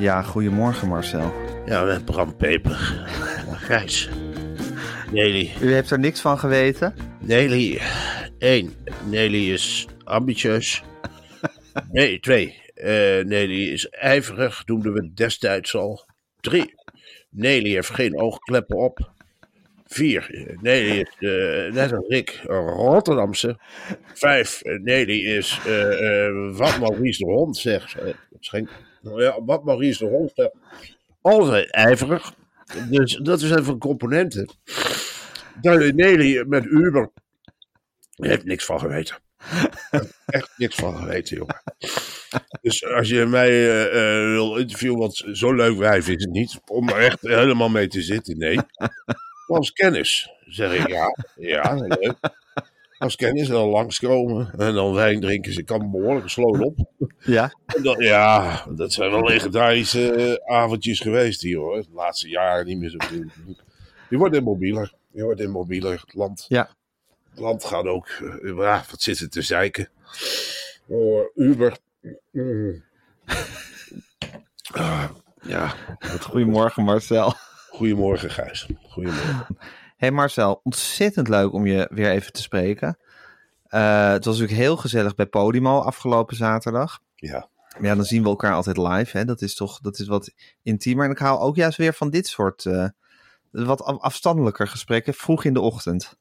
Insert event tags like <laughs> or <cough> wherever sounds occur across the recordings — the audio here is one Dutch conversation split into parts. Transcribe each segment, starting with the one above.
Ja, goedemorgen Marcel. Ja, met Bram Peper. Gijs. Nelly. U heeft er niks van geweten? Nelly. één. Nelly is ambitieus. <laughs> Nee, twee. Eh, Nelly is ijverig, noemden we destijds al. Drie. Nelly heeft geen oogkleppen op. Vier. Nelly is, eh, net als ik, een Rotterdamse. Vijf. Nelly is eh, wat Maurice de Hond zegt. Schenk- ja, wat Maurice de Hond. Altijd ijverig. Dus dat is even componenten. Daar Nelly met Uber heeft niks van geweten. Echt niks van geweten, jongen. Dus als je mij eh, wil interviewen, want zo leuk wijf is het niet, om er echt helemaal mee te zitten, nee. Als kennis, zeg ik ja, ja, leuk. Als kennis en dan langskomen en dan wijn drinken, ze kan behoorlijk gesloten op. Ja. Dan- ja, dat zijn wel legendarische eh, avondjes geweest hier hoor. De laatste jaren niet meer zo. Je wordt immobieler. Je wordt immobieler. Het land, Ja. het land gaat ook. ja, wat zit het te zeiken? Oh, Uber. Mm. Ah, ja, Goedemorgen Marcel. goedemorgen Gijs. Goedemorgen. Hey Marcel, ontzettend leuk om je weer even te spreken. Eh, het was natuurlijk heel gezellig bij Podimo afgelopen zaterdag. Ja, Maar Ja, dan zien we elkaar altijd live. Hè? Dat is toch dat is wat intiemer. En ik hou ook juist weer van dit soort eh, wat af- afstandelijker gesprekken vroeg in de ochtend.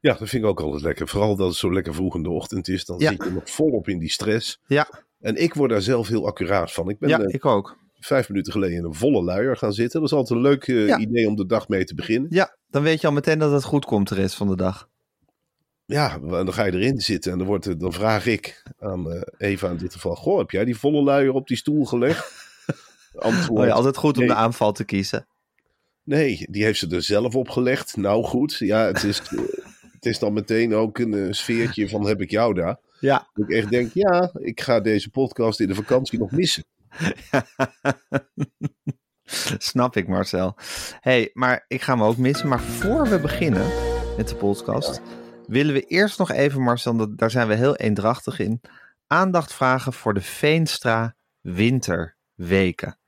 ja, dat vind ik ook altijd lekker. Vooral dat het zo lekker vroeg in de ochtend is. Dan Ja. zit je nog volop in die stress. Ja, En ik word daar zelf heel accuraat van. Ik ben ja ik ook. Vijf minuten geleden in een volle luier gaan zitten. Dat is altijd een leuk eh, Ja. idee om de dag mee te beginnen. Ja, dan weet je al meteen dat het goed komt de rest van de dag. Ja, en dan ga je erin zitten en dan, wordt, dan vraag ik aan eh, Eva in dit geval... Goh, heb jij die volle luier op die stoel gelegd? <laughs> Antwoord, Oh ja, altijd goed om nee. de aanval te kiezen. nee, die heeft ze er zelf op gelegd. Nou goed, ja, het is, eh, het is dan meteen ook een sfeertje van heb ik jou daar. Ja, Dat ik echt denk, ja, ik ga deze podcast in de vakantie nog missen. <laughs> snap ik Marcel. hey, maar ik ga me ook missen. Maar voor we beginnen met de podcast... willen we eerst nog even, Marcel, daar zijn we heel eendrachtig in... aandacht vragen voor de Veenstra Winterweken.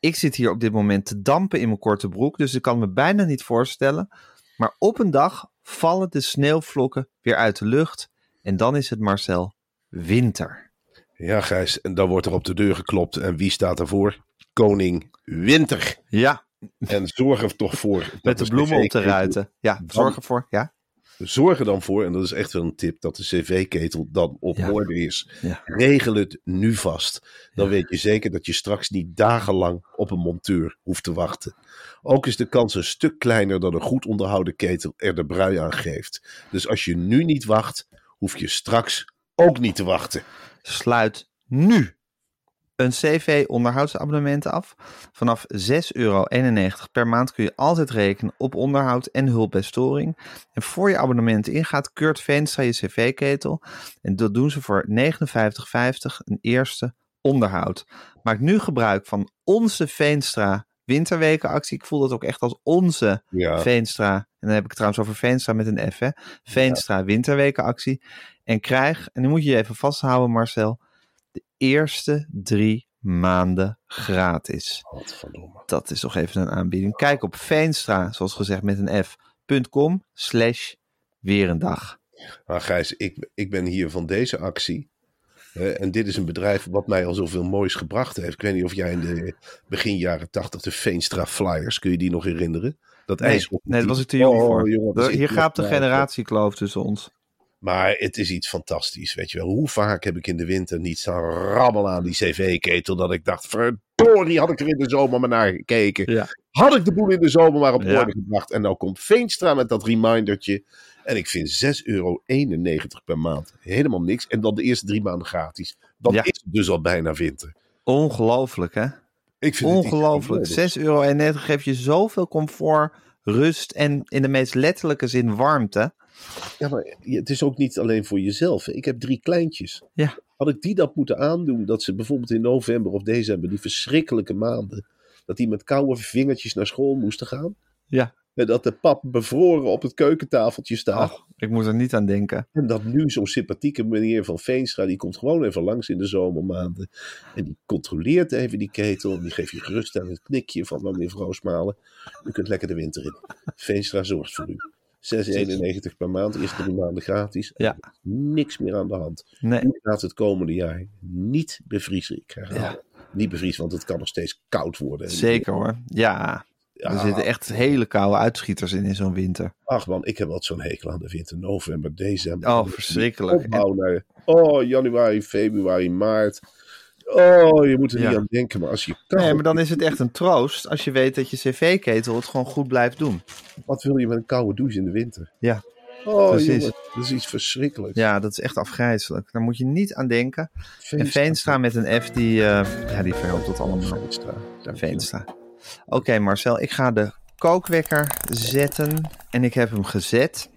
Ik zit hier op dit moment te dampen in mijn korte broek, dus ik kan me bijna niet voorstellen. Maar op een dag vallen de sneeuwvlokken weer uit de lucht en dan is het Marcel winter. Ja, Gijs, en dan wordt er op de deur geklopt. En wie staat ervoor? Koning Winter. Ja, En zorg er toch voor. dat met de bloemen op de cv-ketel- ruiten. Ja, zorg ervoor. Ja, Zorg er dan voor, en dat is echt wel een tip, dat de cv-ketel dan op Ja. orde is. Ja. Regel het nu vast. Dan weet je zeker dat je straks niet dagenlang op een monteur hoeft te wachten. Ook is de kans een stuk kleiner dan een goed onderhouden ketel er de brui aan geeft. Dus als je nu niet wacht, hoef je straks ook niet te wachten. sluit nu een CV-onderhoudsabonnement af. Vanaf 6,91 euro per maand kun je altijd rekenen op onderhoud en hulp bij storing. En voor je abonnement ingaat, keurt Veenstra je cv-ketel. En dat doen ze voor 59,50 een eerste onderhoud. Maak nu gebruik van onze Veenstra winterwekenactie. Ik voel dat ook echt als onze Ja, Veenstra. En dan heb ik het trouwens over Veenstra met een F. Hè? Veenstra winterwekenactie. En krijg, en nu moet je je even vasthouden Marcel, de eerste drie maanden gratis. godverdomme. Dat is toch even een aanbieding. Kijk op Veenstra, zoals gezegd met een F.com slash weer een dag. Maar Gijs, ik, ik ben hier van deze actie. en dit is een bedrijf wat mij al zoveel moois gebracht heeft. Ik weet niet of jij in de begin jaren tachtig de Veenstra Flyers, kun je die nog herinneren? Dat Nee, nee, daar was ik te jong Oh, voor. jongen, dat Hier gaat de generatiekloof tussen ons. Maar het is iets fantastisch, weet je wel. Hoe vaak heb ik in de winter niet staan rammelen aan die cv-ketel... dat ik dacht, verdorie, had ik er in de zomer maar naar gekeken. Ja. Had ik de boel in de zomer maar op Ja. orde gebracht. En nou komt Veenstra met dat remindertje. En ik vind 6,91 euro per maand helemaal niks. En dan de eerste drie maanden gratis. Ja. is dus al bijna winter. Ongelooflijk, hè? Ik vind Ongelooflijk. geweldigs. 6,91 euro geeft je zoveel comfort, rust en in de meest letterlijke zin warmte. Ja, maar het is ook niet alleen voor jezelf. Ik heb drie kleintjes. Ja. Had ik die dat moeten aandoen, dat ze bijvoorbeeld in november of december, die verschrikkelijke maanden, dat die met koude vingertjes naar school moesten gaan? Ja. Dat de pap bevroren op het keukentafeltje staat. Ach, ik moet er niet aan denken. En dat nu zo'n sympathieke meneer van Veenstra, die komt gewoon even langs in de zomermaanden. En die controleert even die ketel. En die geeft je gerust aan het knikje van meneer Roosmalen. U kunt lekker de winter in. Veenstra zorgt voor u. 6,91 per maand, eerst drie maanden gratis. Ja. Niks meer aan de hand. Nee. U gaat het komende jaar niet bevriezen. Ik herhaal. Niet bevriezen, want het kan nog steeds koud worden. En- Zeker hoor. Ja, Ja, er zitten echt hele koude uitschieters in in zo'n winter. Ach man, ik heb wat zo'n hekel aan de winter. November, december. Oh, verschrikkelijk. Opbouw naar, oh, januari, februari, maart. Oh, je moet er Ja. niet aan denken. Maar als je kan, Nee, maar dan is het echt een troost als je weet dat je cv-ketel het gewoon goed blijft doen. wat wil je met een koude douche in de winter? Ja, Oh, Precies. jongen, dat is iets verschrikkelijks. ja dat is echt afgrijzelijk. Daar moet je niet aan denken. En Veenstra. Met een F, die, eh, ja, die verhelpt dat allemaal. Veenstra. Veenstra. Oké Marcel, ik ga de kookwekker zetten. En ik heb hem gezet.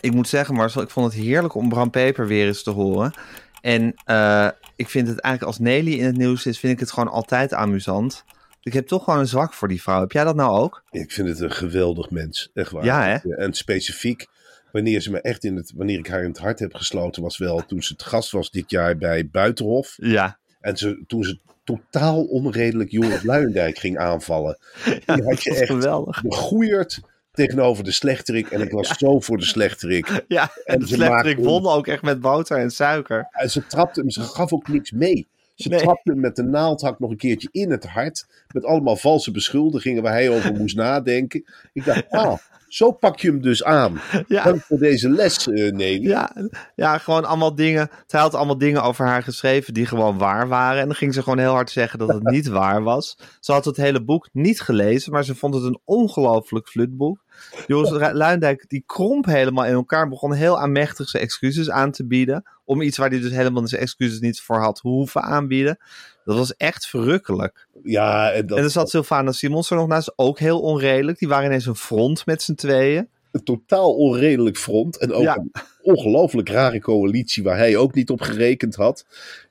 Ik moet zeggen Marcel, ik vond het heerlijk om Bram Peper weer eens te horen. En eh, ik vind het eigenlijk als Nelly in het nieuws is, vind ik het gewoon altijd amusant. Ik heb toch gewoon een zwak voor die vrouw. Heb jij dat nou ook? Ik vind het een geweldig mens. Echt waar. Ja, hè? En specifiek, wanneer, ze me echt in het, wanneer ik haar in het hart heb gesloten, was wel toen ze het gast was dit jaar bij Buitenhof. Ja. En ze, toen ze totaal onredelijk Joris <laughs> Luijendijk ging aanvallen. Die had je echt geweldig. begoeierd tegenover de slechterik. En ik was zo voor de slechterik. Ja, en de slechterik won ook echt met boter en suiker. En ze trapte hem, ze gaf ook niks mee. Ze Nee. trapte hem met de naaldhak nog een keertje in het hart. Met allemaal valse beschuldigingen waar hij over moest nadenken. Ik dacht, <laughs> ah, zo pak je hem dus aan. Ja. Dank voor deze les, eh Nelly. Ja, ja, gewoon allemaal dingen. Zij had allemaal dingen over haar geschreven die gewoon waar waren. En dan ging ze gewoon heel hard zeggen dat het <laughs> niet waar was. Ze had het hele boek niet gelezen, maar ze vond het een ongelooflijk flutboek. Joris Luijendijk, die kromp helemaal in elkaar, begon heel aanmächtig zijn excuses aan te bieden. Om iets waar hij dus helemaal zijn excuses niet voor had hoeven aanbieden. Dat was echt verrukkelijk. Ja, en dat En dan zat Sylvana Simons er nog naast, ook heel onredelijk. Die waren ineens een front met z'n tweeën. een totaal onredelijk front. En ook Ja. een ongelooflijk rare coalitie waar hij ook niet op gerekend had.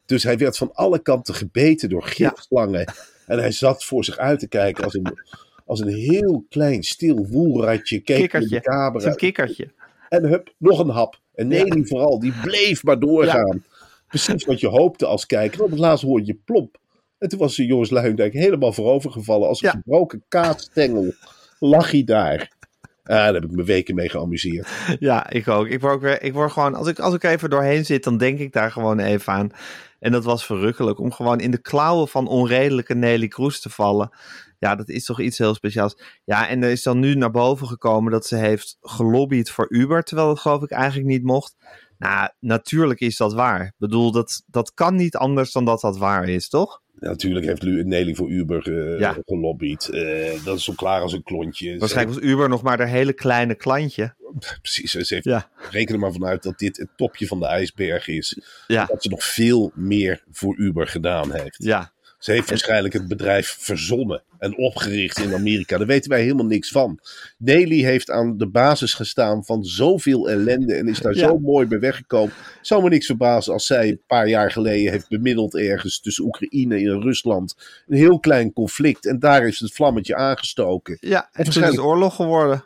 Dus hij werd van alle kanten gebeten door gifslangen. En hij zat voor zich uit te kijken als een, als een heel klein stil woelratje. Keek Kikkertje. de camera. Zijn kikkertje. En hup, nog een hap. En Nelly vooral, die bleef maar doorgaan. Precies wat je hoopte als kijker. Op het laatst hoorde je plomp. En toen was Joris Luijendijk helemaal voorovergevallen. Als een gebroken kaasstengel lag hij daar. Ah, daar heb ik me weken mee geamuseerd. Ja, ik ook. Ik word, ook weer, ik word gewoon, als ik, als ik even doorheen zit, dan denk ik daar gewoon even aan. En dat was verrukkelijk om gewoon in de klauwen van onredelijke Nelly Kroes te vallen. Ja, dat is toch iets heel speciaals. Ja, en er is dan nu naar boven gekomen dat ze heeft gelobbyd voor Uber, terwijl dat geloof ik eigenlijk niet mocht. Nou, natuurlijk is dat waar. Ik bedoel, dat, dat kan niet anders dan dat dat waar is, toch? Natuurlijk heeft Nelly voor Uber eh, Ja. gelobbyd. Eh, dat is zo klaar als een klontje. Waarschijnlijk was Uber nog maar haar hele kleine klantje. <laughs> Precies, ze heeft, Ja. reken er maar vanuit dat dit het topje van de ijsberg is. Ja, Dat ze nog veel meer voor Uber gedaan heeft. ja. Ze heeft waarschijnlijk het bedrijf verzonnen en opgericht in Amerika. Daar weten wij helemaal niks van. Nelly heeft aan de basis gestaan van zoveel ellende en is daar Ja. zo mooi bij weggekomen. Zou me niks verbazen als zij een paar jaar geleden heeft bemiddeld ergens tussen Oekraïne en Rusland. Een heel klein conflict en daar is het vlammetje aangestoken. Ja, en toen is het oorlog geworden.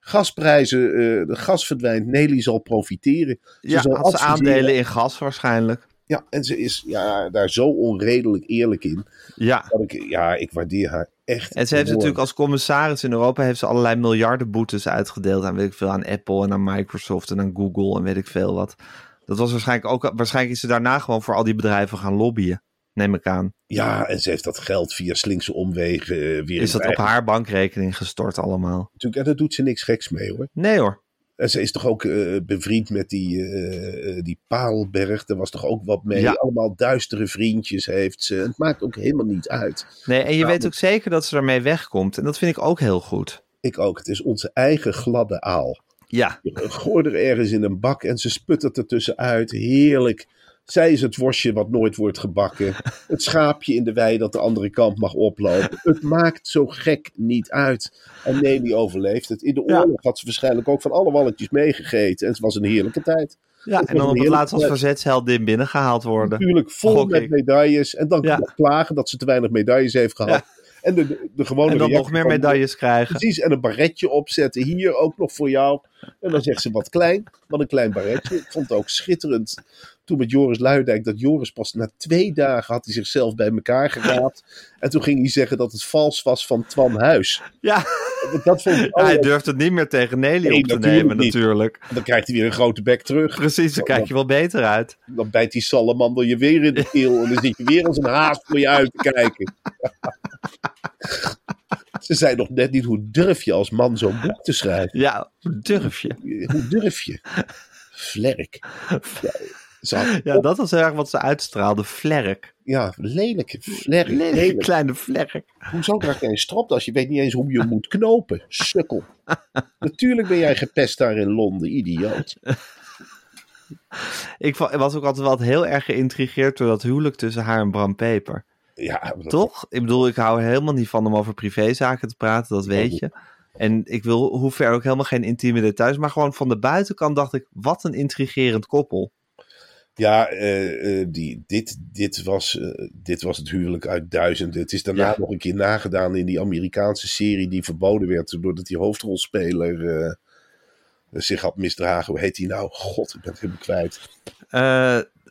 Gasprijzen, eh, de gas verdwijnt, Nelly zal profiteren. Ze Ja, zal had ze aandelen in gas waarschijnlijk. Ja, en ze is ja, daar zo onredelijk eerlijk in. Ja, Dat ik, ja, ik waardeer haar echt. En ze heeft natuurlijk als commissaris in Europa heeft ze allerlei miljarden boetes uitgedeeld aan weet ik veel aan Apple en aan Microsoft en aan Google en weet ik veel wat. Dat was waarschijnlijk ook waarschijnlijk is ze daarna gewoon voor al die bedrijven gaan lobbyen. Neem ik aan. Ja, en ze heeft dat geld via slinkse omwegen eh, weer. Is dat op haar bankrekening gestort allemaal? Natuurlijk, en daar doet ze niks geks mee hoor. Nee hoor. En ze is toch ook eh, bevriend met die, eh, eh, die Paalberg. Er was toch ook wat mee. Ja. Allemaal duistere vriendjes heeft ze. Het maakt ook helemaal niet uit. Nee, en je Nou, weet ook zeker dat ze ermee wegkomt. En dat vind ik ook heel goed. Ik ook. Het is onze eigen gladde aal. Ja, Gooi er ergens in een bak en ze sputtert er tussenuit. Heerlijk. Zij is het worstje wat nooit wordt gebakken. <laughs> Het schaapje in de wei dat de andere kant mag oplopen. Het maakt zo gek niet uit. En Nelly overleeft het. In de oorlog had ze waarschijnlijk ook van alle walletjes meegegeten. En het was een heerlijke tijd. ja en dan op het laatst als verzetsheldin binnengehaald worden. Natuurlijk vol Gok met ik. medailles. En dan Ja. klagen dat ze te weinig medailles heeft gehad. Ja. En de, de, de gewone En dan nog meer van- medailles krijgen. Precies, en een barretje opzetten. Hier ook nog voor jou. En dan zegt ze wat klein. Wat een klein barretje. Ik vond het ook schitterend. Toen met Joris Luidijk. Dat Joris pas na twee dagen had hij zichzelf bij elkaar geraapt. <laughs> En toen ging hij zeggen dat het vals was van Twan Huis. Ja, Dat vond ik <laughs> hij durft het niet meer tegen Nelly Nee, op te nemen niet. natuurlijk. Dan krijgt hij weer een grote bek terug. Precies, dan kijk je wel beter uit. Dan bijt die salamander je weer in de keel. En dan zit je weer als een haas voor je uit te kijken. <laughs> Ze zei nog net niet, hoe durf je als man zo'n boek te schrijven? Ja, hoe durf je? Hoe durf je? Vlerk. Ja, ze Ja, dat was erg wat ze uitstraalde. Vlerk. ja lelijk. Vlerk. Lelijke Lelijk. kleine vlerk. Hoezo krijg je een stropdas? Je weet niet eens hoe je moet knopen. Sukkel. Natuurlijk ben jij gepest daar in Londen, idioot. <laughs> Ik was ook altijd wel heel erg geïntrigeerd door dat huwelijk tussen haar en Bram Peper. Ja, Toch? Ik bedoel, ik hou er helemaal niet van om over privézaken te praten, dat weet je. En ik wil hoe ver ook helemaal geen intieme details, maar gewoon van de buitenkant dacht ik, wat een intrigerend koppel. Ja, eh, eh, die, dit, dit, was, eh, dit was het huwelijk uit duizenden. Het is daarna Ja. nog een keer nagedaan in die Amerikaanse serie die verboden werd. Doordat die hoofdrolspeler zich had misdragen. Hoe heet die nou? God, ik ben het helemaal kwijt.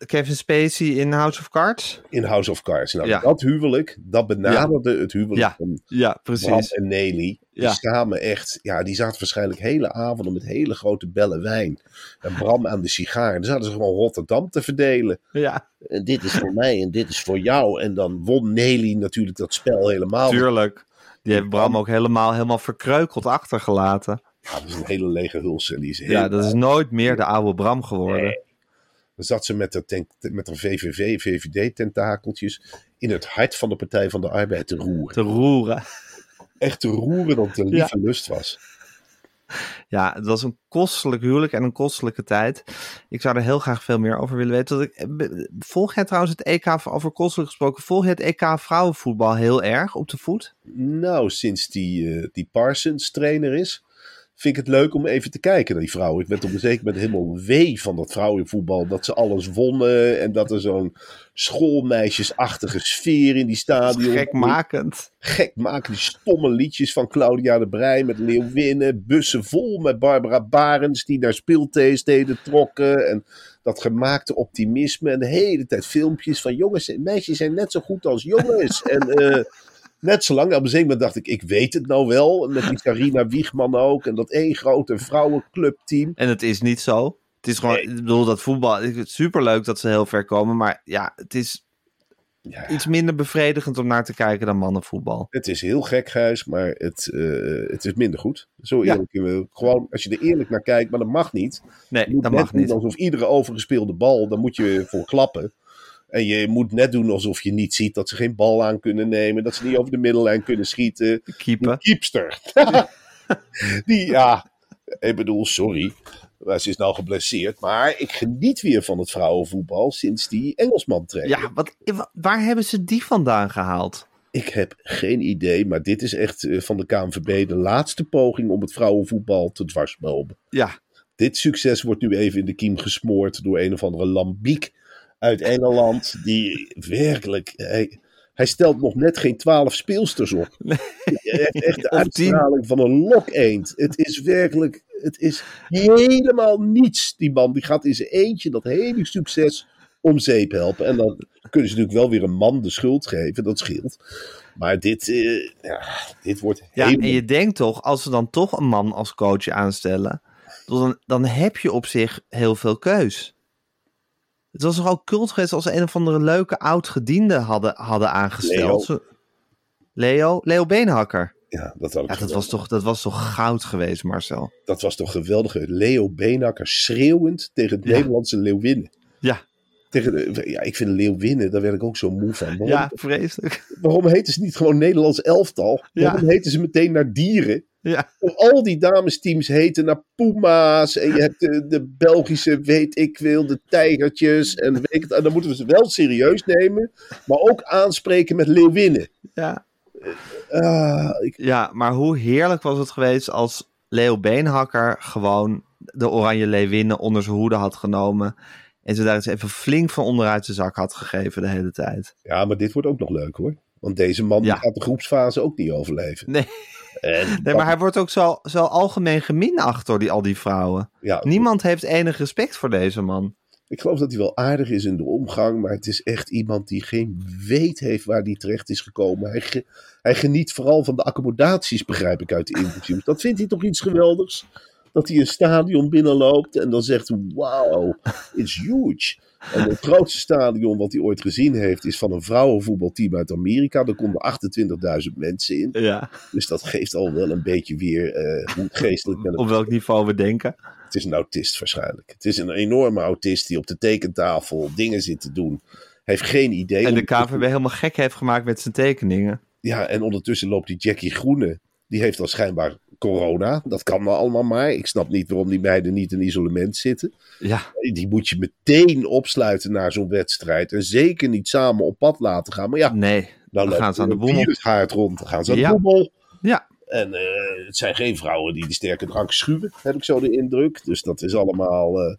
Kevin Spacey in House of Cards? In House of Cards. Nou, Ja. dat huwelijk, dat benaderde het huwelijk Ja, van Ja, Bram precies. en Nelly. Die samen echt, ja, die zaten waarschijnlijk hele avonden met hele grote bellen wijn. En Bram aan de sigaar. Dan zaten ze gewoon Rotterdam te verdelen. Ja, En dit is voor mij en dit is voor jou. En dan won Nelly natuurlijk dat spel helemaal. tuurlijk. Die heeft Bram ook helemaal, helemaal verkreukeld achtergelaten. Ja, dat is een hele lege huls. En die is heel... Ja, dat is nooit meer de oude Bram geworden. Nee. Dan zat ze met haar, ten- met haar VVV, VVD-tentakeltjes in het hart van de Partij van de Arbeid te roeren. Te roeren. Echt te roeren dat het een lieve lust was. Ja, het was een kostelijk huwelijk en een kostelijke tijd. Ik zou er heel graag veel meer over willen weten. Ik, volg jij trouwens het EK, over kostelijk gesproken, volg je het EK vrouwenvoetbal heel erg op de voet? Nou, sinds die, eh, die Parsons trainer is, vind ik het leuk om even te kijken naar die vrouwen. Ik werd op een zeker moment helemaal wee van dat vrouwenvoetbal. Dat ze alles wonnen en dat er zo'n schoolmeisjesachtige sfeer in die stadion. Gekmakend. Gek maken die stomme liedjes van Claudia de Brij met Leeuwinnen. Bussen vol met Barbara Barens die naar speeltheesteden trokken. En dat gemaakte optimisme. En de hele tijd filmpjes van jongens en meisjes zijn net zo goed als jongens. en eh, net zo lang. Op een zeker moment dacht ik, ik weet het nou wel. Met die Carina <laughs> Wiegman ook. En dat één grote vrouwenclubteam. En het is niet zo. Het is gewoon, Nee. ik bedoel, dat voetbal, ik vind het superleuk dat ze heel ver komen. Maar ja, het is Ja, iets minder bevredigend om naar te kijken dan mannenvoetbal. Het is heel gek, Gijs, maar het, eh, het is minder goed. Zo Ja. eerlijk. kunnen we- Gewoon, als je er eerlijk naar kijkt, maar dat mag niet. Nee, dat mag niet. alsof iedere overgespeelde bal, daar moet je voor klappen. En je moet net doen alsof je niet ziet dat ze geen bal aan kunnen nemen. Dat ze niet over de middellijn kunnen schieten. Keeper. keepster. <laughs> die, ja, ik bedoel, sorry. Ze is nou geblesseerd. Maar ik geniet weer van het vrouwenvoetbal sinds die Engelsman trainer. Ja, wat, wa- waar hebben ze die vandaan gehaald? Ik heb geen idee, maar dit is echt eh, van de KNVB de laatste poging om het vrouwenvoetbal te dwarsbomen. Ja, Dit succes wordt nu even in de kiem gesmoord door een of andere lambiek uit Engeland. Die werkelijk. Hij, hij stelt nog net geen twaalf speelsters op. <laughs> Heeft echt de uitstraling van een lokeend. Het is werkelijk. Het is helemaal niets. Die man die gaat in zijn eentje dat hele succes om zeep helpen. En dan kunnen ze natuurlijk wel weer een man de schuld geven, dat scheelt. Maar dit, eh, ja, dit wordt Ja, helemaal... en je denkt toch, als ze dan toch een man als coach aanstellen, dan, dan heb je op zich heel veel keus. Het was toch ook cult geweest als een of andere leuke oud-gediende hadden, hadden aangesteld. Leo. Ze- Leo? Leo Beenhakker. Ja, dat, Ja, dat, was toch, dat was toch goud geweest, Marcel? dat was toch geweldig. Leo Beenhakker schreeuwend tegen het Ja. Nederlandse Leeuwinnen. Ja, Tegen de, ja, ik vind Leeuwinnen, daar werd ik ook zo moe van. Waarom, ja vreselijk. waarom heten ze niet gewoon Nederlands elftal? Ja. Waarom heten ze meteen naar dieren? Ja, Al die damesteams heten naar Puma's. En je hebt de, de Belgische, weet ik veel, de Tijgertjes. En, weet ik het, en dan moeten we ze wel serieus nemen. Maar ook aanspreken met Leeuwinnen. ja. Ah, ik, ja, maar hoe heerlijk was het geweest als Leo Beenhakker gewoon de Oranje Leeuwinnen onder zijn hoede had genomen. En ze daar eens even flink van onderuit de zak had gegeven de hele tijd. ja, maar dit wordt ook nog leuk hoor. Want deze man Ja. gaat de groepsfase ook niet overleven. Nee, Nee maar hij wordt ook zo, zo algemeen geminacht door die, al die vrouwen. ja, Niemand heeft enig respect voor deze man. Ik geloof dat hij wel aardig is in de omgang, maar het is echt iemand die geen weet heeft waar hij terecht is gekomen. Hij, ge- hij geniet vooral van de accommodaties, begrijp ik uit de interviews. Dat vindt hij toch iets geweldigs? Dat hij een stadion binnenloopt en dan zegt: Wow, it's huge. En het grootste stadion wat hij ooit gezien heeft is van een vrouwenvoetbalteam uit Amerika. Daar konden 28.000 mensen in. Ja, Dus dat geeft al wel een beetje weer eh, hoe geestelijk op welk niveau we denken. het is een autist waarschijnlijk. Het is een enorme autist die op de tekentafel dingen zit te doen. Hij heeft geen idee. En de KVB helemaal gek heeft gemaakt met zijn tekeningen. Ja, en ondertussen loopt die Jackie Groene. Die heeft dan schijnbaar corona. Dat kan nou allemaal maar. Ik snap niet waarom die meiden niet in isolement zitten. Ja, Die moet je meteen opsluiten naar zo'n wedstrijd. En zeker niet samen op pad laten gaan. Maar ja, nee. dan loopt gaan ze aan de boemel. rond. Dan gaan ze aan Ja. de boemel. Ja, En eh, het zijn geen vrouwen die de sterke drank schuwen, heb ik zo de indruk. Dus dat is allemaal. eh,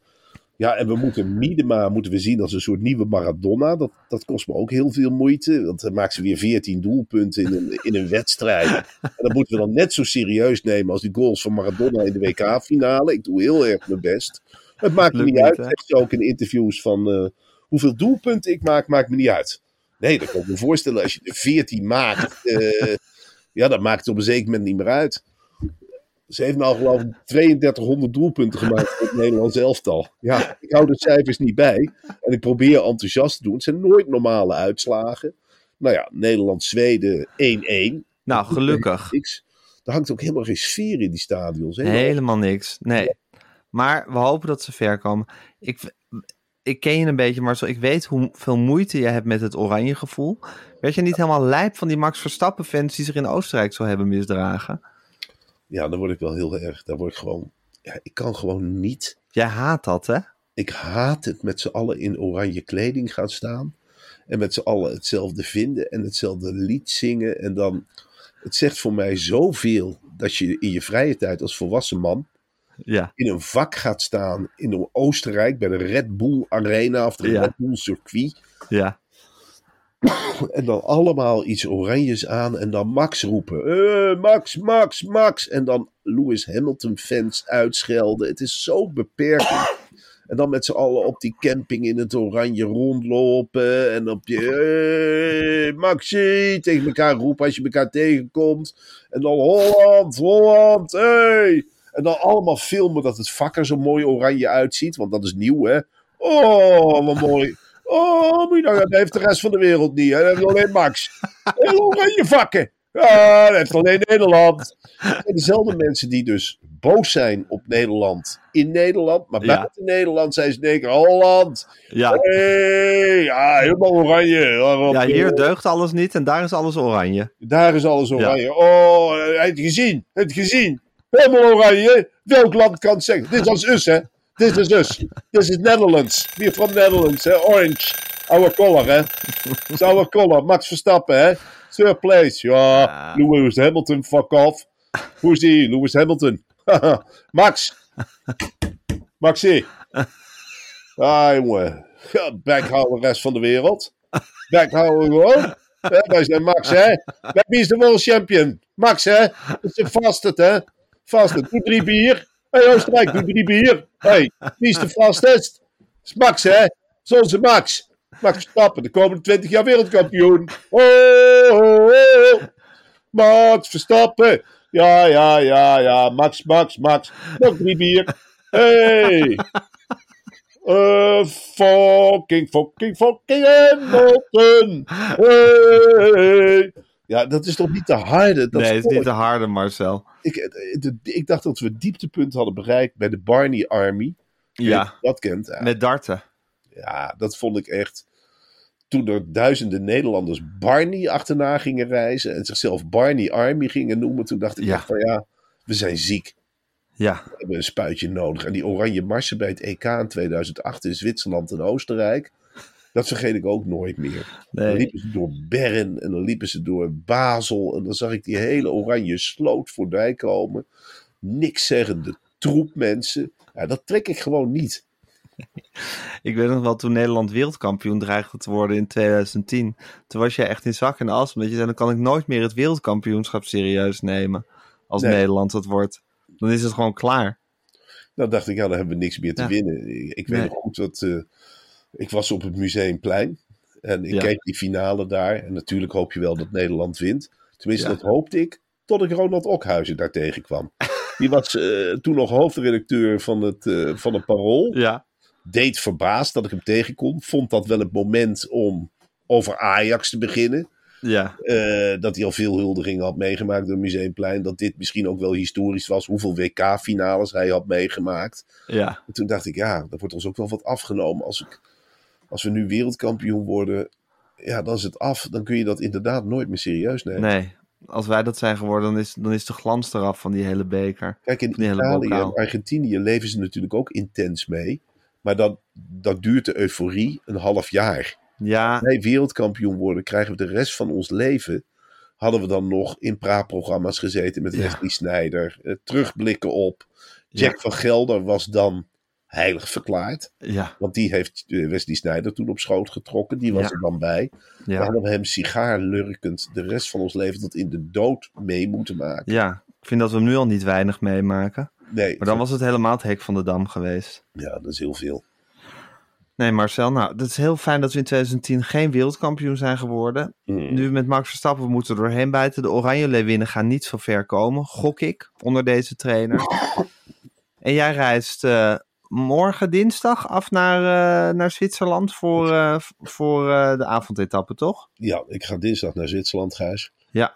ja, en we moeten Miedema moeten we zien als een soort nieuwe Maradona. Dat, dat kost me ook heel veel moeite. Want dan maakt ze weer 14 doelpunten in een, in een wedstrijd. En dat moeten we dan net zo serieus nemen als die goals van Maradona in de WK-finale. Ik doe heel erg mijn best. Het maakt me niet uit. Zegt ze ook in interviews van eh, hoeveel doelpunten ik maak, maakt me niet uit. Nee, dat kan ik me voorstellen. Als je er 14 maakt, eh, ja, dat maakt het op een zeker moment niet meer uit. Ze heeft nou geloof ik 3200 doelpunten gemaakt voor het Nederlands elftal. Ja, ik hou de cijfers niet bij. En ik probeer enthousiast te doen. Het zijn nooit normale uitslagen. Nou ja, Nederland-Zweden 1-1. nou gelukkig. Niks. Er hangt ook helemaal geen sfeer in die stadions. Hè? Helemaal niks. Nee. Maar we hopen dat ze ver komen. Ik, ik ken je een beetje, Marcel. Ik weet hoeveel moeite je hebt met het oranje gevoel. Werd je niet helemaal lijp van die Max Verstappen fans die zich in Oostenrijk zo hebben misdragen? Ja, dan word ik wel heel erg. Dan word ik gewoon. Ja, ik kan gewoon niet. Jij haat dat, hè? Ik haat het met z'n allen in oranje kleding gaan staan. En met z'n allen hetzelfde vinden en hetzelfde lied zingen. En dan. Het zegt voor mij zoveel dat je in je vrije tijd als volwassen man. Ja. in een vak gaat staan in Oostenrijk bij de Red Bull Arena of de Ja. Red Bull circuit. Ja. <coughs> En dan allemaal iets oranjes aan en dan Max roepen. Eh, Max, Max, Max. En dan Lewis Hamilton fans uitschelden. Het is zo beperkend. <coughs> En dan met z'n allen op die camping in het oranje rondlopen. En op je eh, Maxi tegen elkaar roepen als je elkaar tegenkomt. En dan Holland, Holland, hey. En dan allemaal filmen dat het vak er zo mooi oranje uitziet. Want dat is nieuw, hè. Oh, wat mooi. Oh, moet je nou, dat heeft de rest van de wereld niet. Hè? Dat heeft alleen Max. <laughs> Heel oranje vakken. Ja, dat heeft alleen Nederland. En dezelfde mensen die dus boos zijn op Nederland in Nederland. Maar Ja. buiten Nederland zijn ze denken, Holland. Ja. Hey, ja, helemaal oranje. ja, hier deugt alles niet en daar is alles oranje. Daar is alles oranje. Oh, het gezien. Het gezien. Helemaal oranje. Welk land kan het zeggen? Dit is us, hè? Dit is us. This is Netherlands. We're from Netherlands, hè? Orange. Our color, hè? It's our color. Max Verstappen, hè? Third place. Ja. Lewis Hamilton, fuck off. Hoe is die? Lewis Hamilton. <laughs> Max. Maxi. Ah, jongen. Ja, Backhouden de rest van de wereld. Backhouden gewoon. Wij zijn Max, hè? Wie is de world champion? Max, hè? Dat is de fastest, hè? Fastest. Doe drie bier. Hey, Oostenrijk, doe drie bier. Hé, hey, wie is de fastest? Dat is Max, hè? De Max. Max Verstappen, de komende 20 jaar wereldkampioen. Oh, oh, oh. Max Verstappen. Ja, ja, ja, ja. Max, Max, Max. Nog drie bier. Hey. Uh, fucking, fucking, fucking Hamilton. Hey. Ja, dat is toch niet te harde? Dat nee, het is niet te harde, Marcel. ik, eh, de- ik dacht dat we het dieptepunt hadden bereikt bij de Barney Army. Ja, Dat kent. Ja, met darten. ja, dat vond ik echt. Toen er duizenden Nederlanders Barney achterna gingen reizen en zichzelf Barney Army gingen noemen, toen dacht ik Ja. van ja, we zijn ziek. Ja, We hebben een spuitje nodig. En die oranje marsen bij het EK in 2008 in Zwitserland en Oostenrijk, dat vergeet ik ook nooit meer. Dan liepen ze door Bern en dan liepen ze door Basel. En dan zag ik die hele oranje sloot voorbij komen. Niks zeggende troep mensen. Ja, dat trek ik gewoon niet. <laughs> Ik weet nog wel, toen Nederland wereldkampioen dreigde te worden in 2010. Toen was jij echt in zak en as. Omdat je zei, dan kan ik nooit meer het wereldkampioenschap serieus nemen. Als Nee. Nederland dat wordt. Dan is het gewoon klaar. Dan dacht ik, ja, dan hebben we niks meer te Ja. winnen. Ik, ik weet Nee. nog goed dat eh, ik was op het Museumplein. En ik Ja. keek die finale daar. En natuurlijk hoop je wel dat Nederland wint. Tenminste, Ja. dat hoopte ik. Tot ik Ronald Okhuizen daar tegenkwam. Die was eh, toen nog hoofdredacteur van het, eh, van het Parool. Ja. deed verbaasd dat ik hem tegenkom. Vond dat wel het moment om over Ajax te beginnen. Ja. Eh, dat hij al veel huldigingen had meegemaakt door het Museumplein. Dat dit misschien ook wel historisch was. Hoeveel WK-finales hij had meegemaakt. Ja. En toen dacht ik, ja, er wordt ons ook wel wat afgenomen. Als, ik, als we nu wereldkampioen worden, ja, dan is het af. Dan kun je dat inderdaad nooit meer serieus nemen. Nee. Als wij dat zijn geworden, dan is, dan is de glans eraf van die hele beker. Kijk, in Italië en Argentinië leven ze natuurlijk ook intens mee. Maar dat, dat duurt de euforie een half jaar. Ja. wij wereldkampioen worden, krijgen we de rest van ons leven. Hadden we dan nog in praatprogramma's gezeten met Ja. Wesley Snijder. eh, terugblikken op. Jack Ja. van Gelder was dan heilig verklaard. Ja. Want die heeft eh, Wesley Snijder toen op schoot getrokken. Die was Ja. er dan bij. Ja. hadden we hem sigaarlurkend de rest van ons leven tot in de dood mee moeten maken. ja. Ik vind dat we hem nu al niet weinig meemaken. Nee, Maar dan was het helemaal het hek van de dam geweest. ja, dat is heel veel. Nee, Marcel, nou, het is heel fijn dat we in 2010 geen wereldkampioen zijn geworden. Mm. Nu met Max Verstappen, we moeten er doorheen bijten. De Oranje Leeuwinnen gaan niet zo ver komen, gok ik, onder deze trainer. <laughs> En jij reist eh, morgen dinsdag af naar, eh, naar Zwitserland voor, eh, voor eh, de avondetappe, toch? Ja, ik ga dinsdag naar Zwitserland, Gijs. Ja,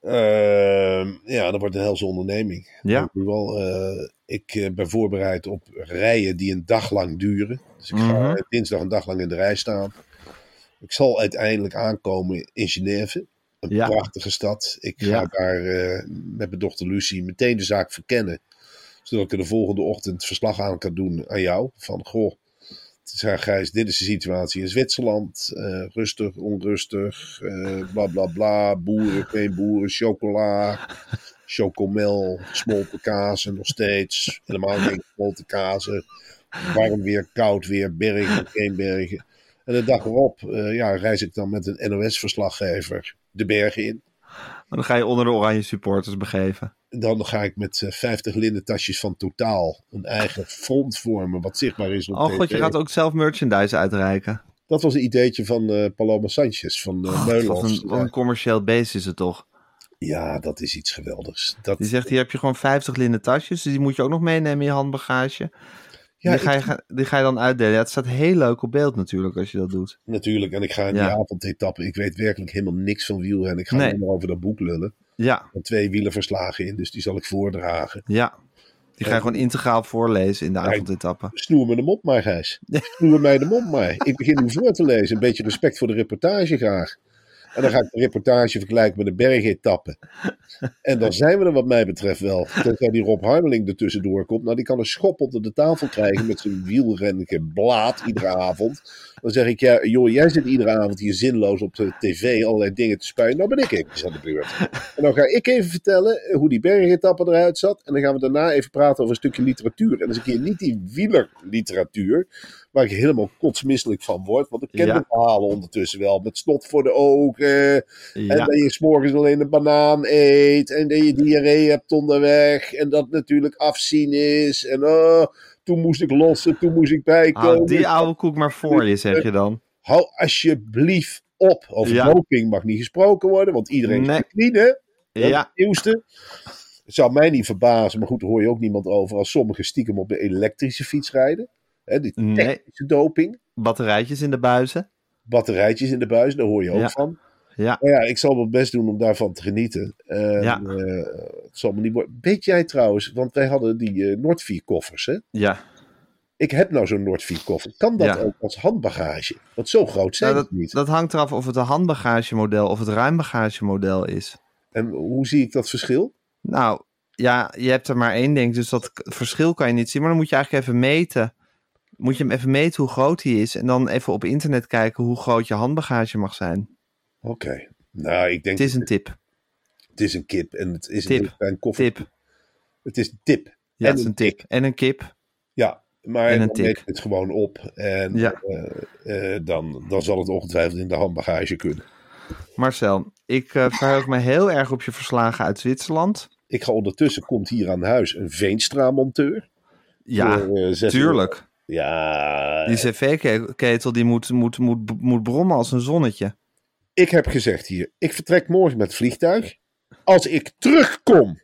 Ehm, ja, dat wordt een helse onderneming. Ja. Ik, wel, ik ben voorbereid op rijen die een dag lang duren. Dus ik ga Mhm. dinsdag een dag lang in de rij staan. Ik zal uiteindelijk aankomen in Genève. Een Ja. prachtige stad. Ik ga Ja. daar met mijn dochter Lucie meteen de zaak verkennen. Zodat ik er de volgende ochtend verslag aan kan doen aan jou. Van, goh, zeg Gijs, dit is de situatie in Zwitserland. Eh, rustig, onrustig, eh, bla bla bla. Boeren, geen boeren, chocola, chocomel, gesmolten kazen nog steeds. Helemaal geen gesmolten kazen. Warm weer, koud weer, bergen, geen bergen. En de dag erop eh, ja, reis ik dan met een NOS-verslaggever de bergen in. maar dan ga je onder de Oranje supporters begeven. Dan ga ik met eh, 50 linnen tasjes van Totaal een eigen front vormen wat zichtbaar is op Oh god, je gaat ook zelf merchandise uitreiken. Dat was een ideetje van eh Paloma Sanchez van uh, Oh, wat, een, wat een commercieel beest is het toch? Ja, dat is iets geweldigs. Dat, Die zegt, hier heb je gewoon 50 linnen tasjes. Dus die moet je ook nog meenemen in je handbagage. ja, die, ga je, ik- die ga je dan uitdelen. Ja, het staat heel leuk op beeld natuurlijk als je dat doet. natuurlijk. En ik ga in Ja. die avondetappe. Ik weet werkelijk helemaal niks van wielrennen. Ik ga Nee. over dat boek lullen. Ja, zijn twee wielenverslagen in, dus die zal ik voordragen. ja. Die ga je gewoon integraal voorlezen in de avondetappe. Snoer me de mond maar, Gijs. Snoer mij de mond maar. Ik begin nu voor te lezen. Een beetje respect voor de reportage graag. En dan ga ik de reportage vergelijken met een bergetappe. En dan zijn we er wat mij betreft wel. Tenzij die Rob Harmeling er tussendoor komt. Nou, die kan een schop onder de tafel krijgen met zijn wielrennige blaad iedere avond. Dan zeg ik, ja, joh, jij zit iedere avond hier zinloos op de tv allerlei dingen te spuien. Nou ben ik eventjes aan de beurt. En dan ga ik even vertellen hoe die bergetappe eruit zat. En dan gaan we daarna even praten over een stukje literatuur. En dat is een keer niet die wielerliteratuur, waar ik helemaal kotsmisselijk van word. Want ik ken Ja. de verhalen ondertussen wel. Met snot voor de ogen. En dat je s'morgens alleen een banaan eet. En dat je diarree hebt onderweg. En dat natuurlijk afzien is. En oh, toen moest ik lossen, toen moest ik bijkomen. Hou die oude koek maar voor je, zeg je dan. Hou alsjeblieft op. Over Ja. doping mag niet gesproken worden, want iedereen Nee. is clean, hè? Dat Ja. Het nieuwste. Het zou mij niet verbazen, maar goed, daar hoor je ook niemand over als sommigen stiekem op de elektrische fiets rijden. Hè, die Nee. technische doping. Batterijtjes in de buizen. Batterijtjes in de buis, daar hoor je ook Ja. van. Ja. Maar ja, ik zal mijn best doen om daarvan te genieten. Ja. eh, het zal me niet worden. Weet jij trouwens, want wij hadden die eh Noordvier koffers, hè? Ja. Ik heb nou zo'n Noordvier koffer. Kan dat Ja. ook als handbagage? Want zo groot zijn Nou, het dat, niet. dat hangt eraf of het een handbagagemodel of het ruimbagagemodel is. En hoe zie ik dat verschil? Nou, ja, je hebt er maar één ding, dus dat verschil kan je niet zien. Maar dan moet je eigenlijk even meten. Moet je hem even meten hoe groot hij is. En dan even op internet kijken hoe groot je handbagage mag zijn. Oké. Nou, ik denk Het is een tip. het is een kip en het is Tip. een, koffer. Tip. Het is een tip. Ja, En het is een tip. En een kip. Ja, maar En dan meet het gewoon op en Ja. eh, eh, dan, dan zal het ongetwijfeld in de handbagage kunnen. Marcel, ik eh, verheug me heel erg op je verslagen uit Zwitserland. Ik ga ondertussen, komt hier aan huis een Veenstra-monteur. Ja, Voor, tuurlijk. Ja, Die cv-ketel die moet, moet, moet, moet brommen als een zonnetje. Ik heb gezegd hier, ik vertrek morgen met het vliegtuig. Als ik terugkom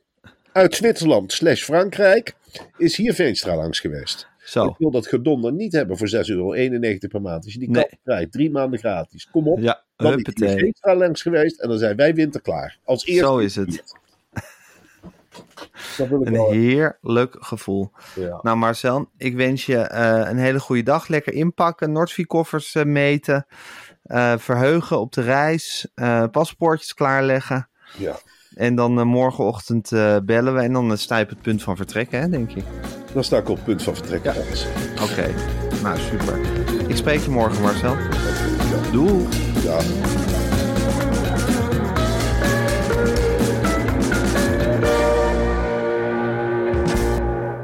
uit Zwitserland slash Frankrijk, is hier Veenstra langs geweest. Zo. Ik wil dat gedonder niet hebben voor 6,91 euro per maand. Als je die Nee. kant krijgt, drie maanden gratis. Kom op, Ja, dan is. Veenstra langs geweest en dan zijn wij winterklaar. Als eerste. Zo is het. Dat wil ik Een wel. heerlijk gevoel. Ja. Nou Marcel, ik wens je eh, een hele goede dag. Lekker inpakken, Noordvie-koffers eh, meten. Eh, verheugen op de reis. eh, paspoortjes klaarleggen. Ja. En dan eh, morgenochtend bellen we. En dan sta je op het punt van vertrekken, hè, denk ik. Dan sta ik op het punt van vertrek. Ja. Oké, nou super. Ik spreek je morgen Marcel. Doei. Ja.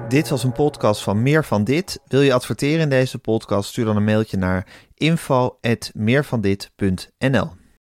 Dit was een podcast van Meer van Dit. Wil je adverteren in deze podcast? Stuur dan een mailtje naar info.meervandit.nl